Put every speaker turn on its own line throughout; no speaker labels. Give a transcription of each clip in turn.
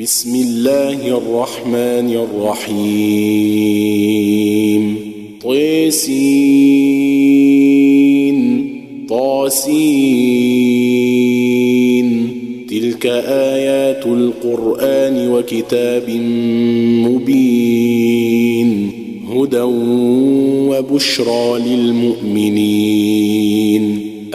بسم الله الرحمن الرحيم. طيسين طاسين. تلك آيات القرآن وكتاب مبين هدى وبشرى للمؤمنين.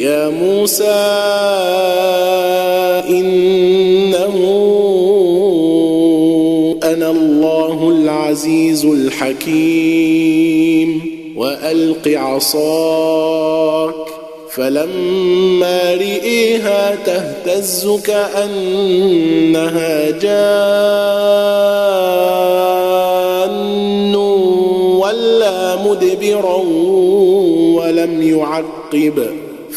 يا موسى إنه أنا الله العزيز الحكيم وألق عصاك فلما رئيها تهتز كأنها جان ولا مدبرا ولم يعقب.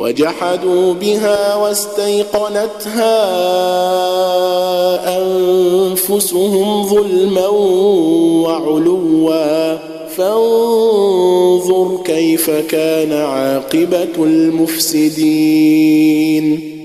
وجحدوا بها واستيقنتها أنفسهم ظلما وعلوا. فانظر كيف كان عاقبة المفسدين.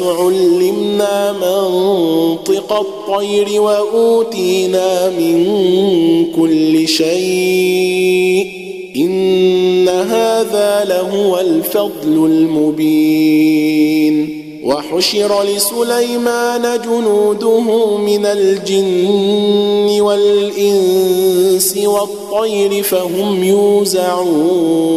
علمنا منطق الطير وأوتينا من كل شيء إن هذا لهو الفضل المبين وحشر لسليمان جنوده من الجن والإنس والطير فهم يوزعون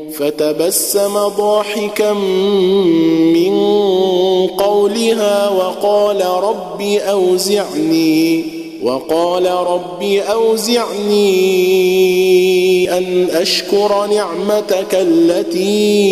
فتبسم ضاحكا من قولها وقال رب أوزعني وقال رب أوزعني أن أشكر نعمتك التي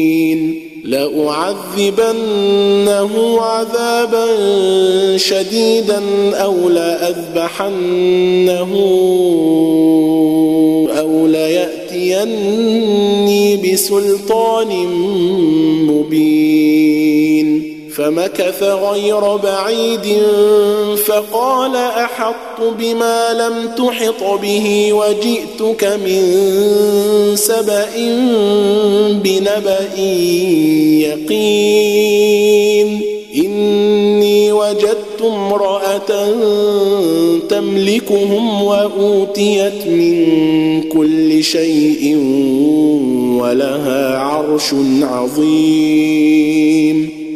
لأعذبنه عذابا شديدا أو لأذبحنه أو ليأتيني بسلطان مبين. فمكث غير بعيد فقال احطت بما لم تحط به وجئتك من سبأ بنبأ يقين إني وجدت امرأة تملكهم وأوتيت من كل شيء ولها عرش عظيم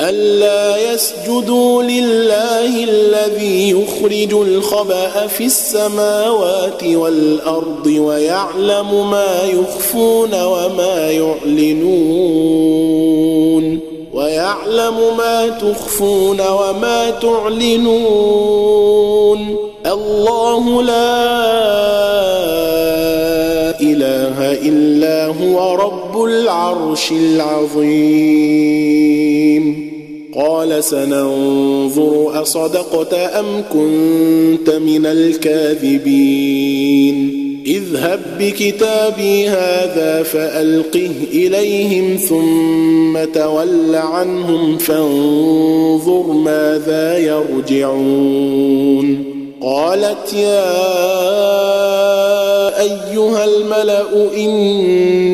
ألا يسجدوا لله الذي يخرج الخبأ في السماوات والأرض ويعلم ما يخفون وما يعلنون ويعلم ما تخفون وما تعلنون الله لا إله إلا هو رب العرش العظيم قال سننظر أصدقت أم كنت من الكاذبين. اذهب بكتابي هذا فألقه إليهم ثم تول عنهم فانظر ماذا يرجعون. قالت يا أيها الملأ إني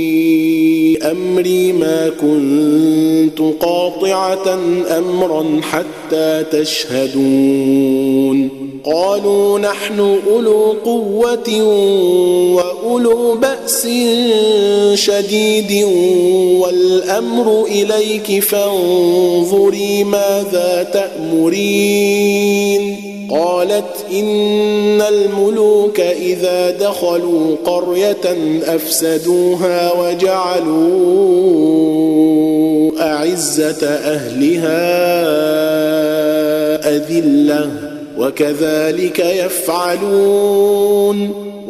أمري ما كنت قاطعة أمرا حتى تشهدون. قالوا نحن أولو قوة وأولو بأس شديد والأمر إليك فانظري ماذا تأمرين. قالت إن الملوك إذا دخلوا قرية أفسدوها وجعلوا أعزة أهلها أذلة وكذلك يفعلون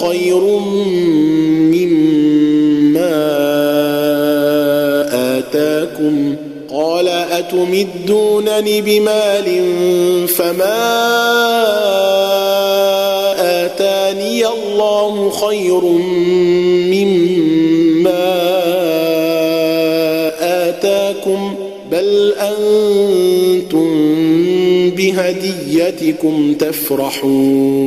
خير مما آتاكم. قال أتمدونني بمال فما آتاني الله خير مما آتاكم. بل أنتم بهديتكم تفرحون.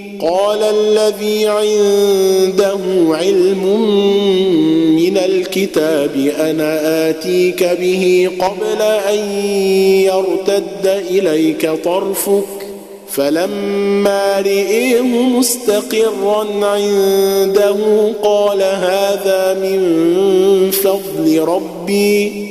قال الذي عنده علم من الكتاب أنا آتيك به قبل أن يرتد إليك طرفك فلما رئيه مستقرا عنده قال هذا من فضل ربي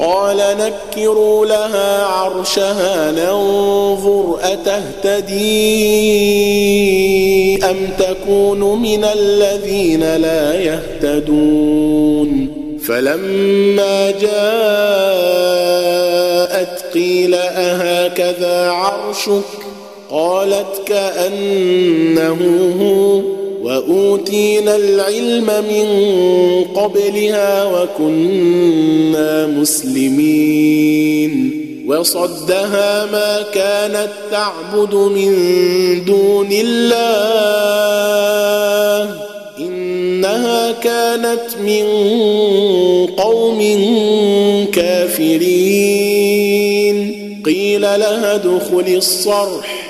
قال نكروا لها عرشها ننظر أتهتدي أم تكون من الذين لا يهتدون؟ فلما جاءت قيل أهكذا عرشك؟ قالت كأنه هو. وأوتينا العلم من قبلها وكنا مسلمين. وصدها ما كانت تعبد من دون الله. إنها كانت من قوم كافرين. قيل لها ادخل الصرح.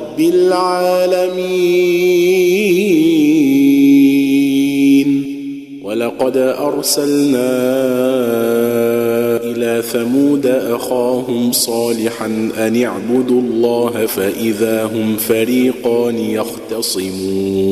رب العالمين. ولقد أرسلنا إلى ثمود أخاهم صالحا أن اعبدوا الله فإذا هم فريقان يختصمون.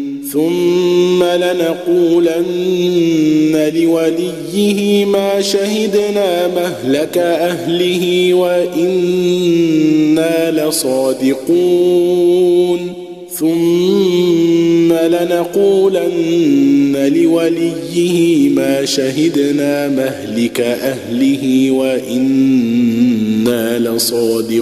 ثم لنقولن لوليه ما شهدنا مهلك أهله وإنا لصادقون. ثم لنقولن لوليه ما شهدنا مهلك أهله وإنا لصادقون.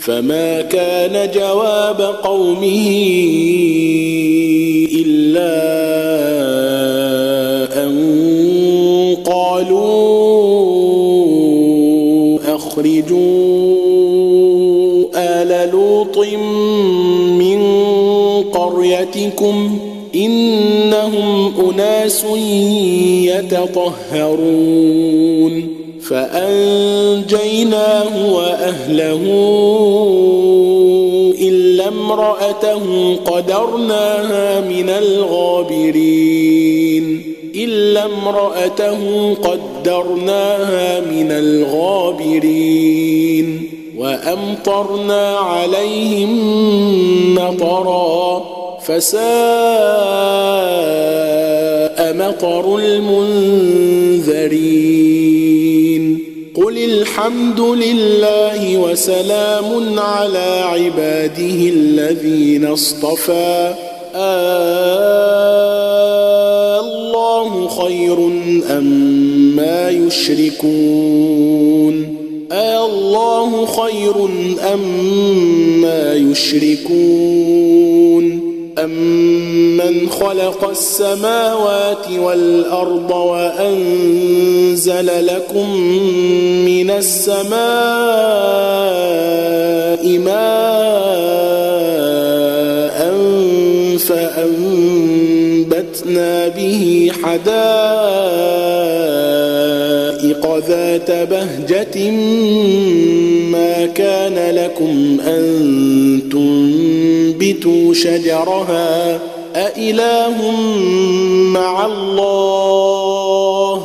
فما كان جواب قومه أخرجوا آل لوط من قريتكم إنهم أناس يتطهرون. فأنجيناه وأهله إلا امرأته قدرناها من الغابرين. إلا امرأته قدرناها من الغابرين. وأمطرنا عليهم مطرا فساء مطر المنذرين. الحمد لله وسلام على عباده الذين اصطفى. آه الله خير أم ما يشركون؟ آه الله خير أم ما يشركون؟ أمن خلق السماوات والأرض وأنزل لكم من السماء ماء فأنبتنا به حدائق ذات بهجة ما كان لكم أن تنبتوا شجرها أإله مع الله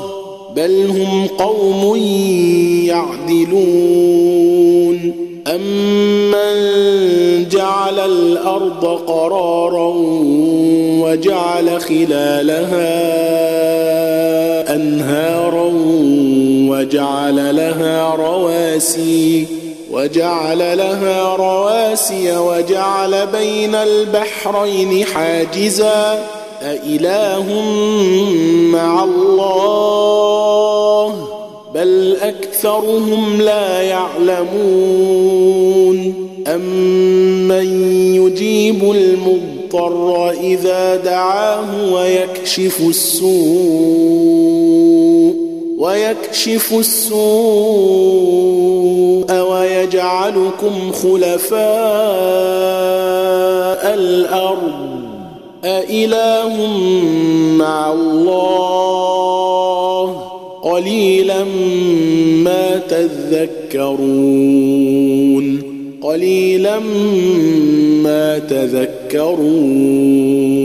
بل هم قوم يعدلون. أمن جعل الأرض قرارا وجعل خلالها أنهارا وجعل لها رواسي وجعل لها رواسي وجعل بين البحرين حاجزا. أإله مع الله؟ بل أكثرهم لا يعلمون. أمن يجيب المضطر إذا دعاه ويكشف السوء؟ ويكشف السوء ويجعلكم خلفاء الأرض. أإله مع الله. قليلا ما تذكرون. قليلا ما تذكرون.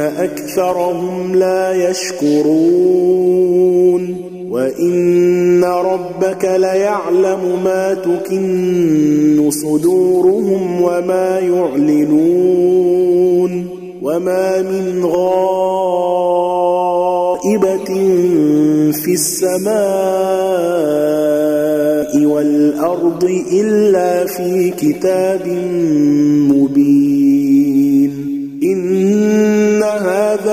أكثرهم لا يشكرون وإن ربك ليعلم ما تكن صدورهم وما يعلنون وما من غائبة في السماء والأرض إلا في كتاب مبين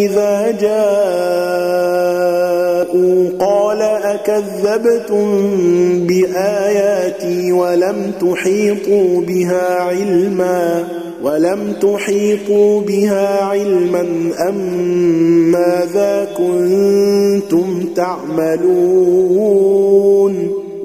إذا جاءوا قال أكذبتم بآياتي ولم تحيطوا بها علما ولم تحيطوا بها علما أم ماذا كنتم تعملون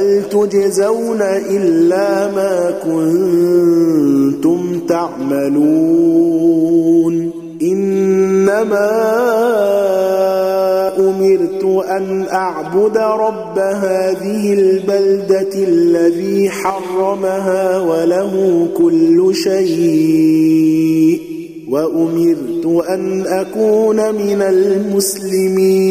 هل تجزون إلا ما كنتم تعملون إنما أمرت أن أعبد رب هذه البلدة الذي حرمها وله كل شيء وأمرت أن أكون من المسلمين.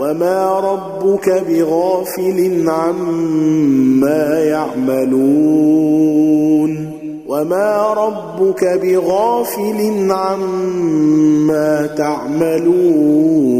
وما ربك بغافل عما يعملون وما ربك بغافل عما تعملون